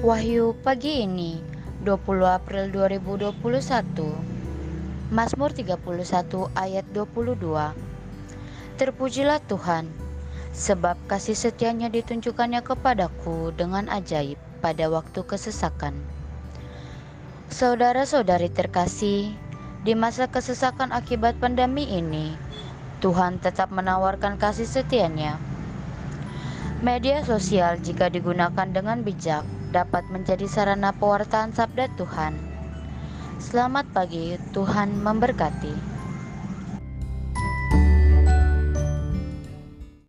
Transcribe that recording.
Wahyu pagi ini 20 April 2021 Mazmur 31 ayat 22 Terpujilah Tuhan sebab kasih setianya ditunjukkannya kepadaku dengan ajaib pada waktu kesesakan. Saudara-saudari terkasih di masa kesesakan akibat pandemi ini Tuhan tetap menawarkan kasih setianya Media sosial jika digunakan dengan bijak dapat menjadi sarana pewartaan sabda Tuhan. Selamat pagi, Tuhan memberkati.